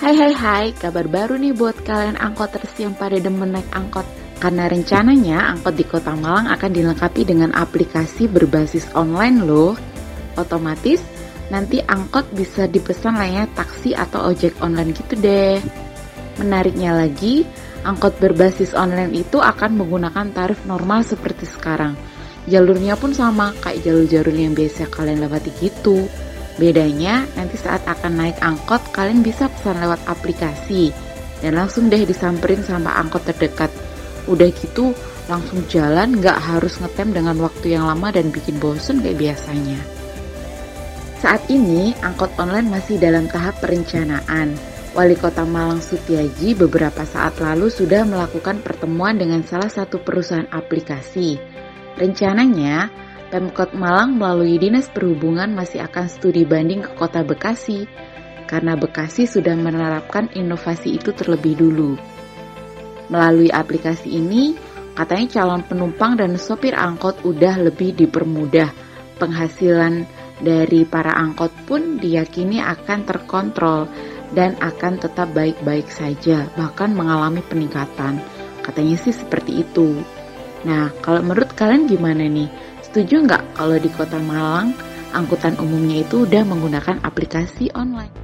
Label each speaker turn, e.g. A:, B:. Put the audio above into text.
A: Hai hai hai, kabar baru nih buat kalian angkoters yang pada demen naik angkot. Karena rencananya angkot di Kota Malang akan dilengkapi dengan aplikasi berbasis online loh. Otomatis nanti angkot bisa dipesan layaknya taksi atau ojek online gitu deh. Menariknya lagi, angkot berbasis online itu akan menggunakan tarif normal seperti sekarang. Jalurnya pun sama kayak jalur-jalur yang biasa kalian lewati gitu. Bedanya, nanti saat akan naik angkot, kalian bisa pesan lewat aplikasi dan langsung deh disamperin sama angkot terdekat. Udah gitu, langsung jalan nggak harus ngetem dengan waktu yang lama dan bikin bosen kayak biasanya. Saat ini, angkot online masih dalam tahap perencanaan. Wali Kota Malang Sutiaji beberapa saat lalu sudah melakukan pertemuan dengan salah satu perusahaan aplikasi. Rencananya, Pemkot Malang melalui Dinas Perhubungan masih akan studi banding ke Kota Bekasi karena Bekasi sudah menerapkan inovasi itu terlebih dulu. Melalui aplikasi ini, katanya calon penumpang dan sopir angkot udah lebih dipermudah. Penghasilan dari para angkot pun diyakini akan terkontrol dan akan tetap baik-baik saja, bahkan mengalami peningkatan. Katanya sih seperti itu. Nah, kalau menurut kalian gimana nih? Setuju nggak kalau di kota Malang angkutan umumnya itu udah menggunakan aplikasi online?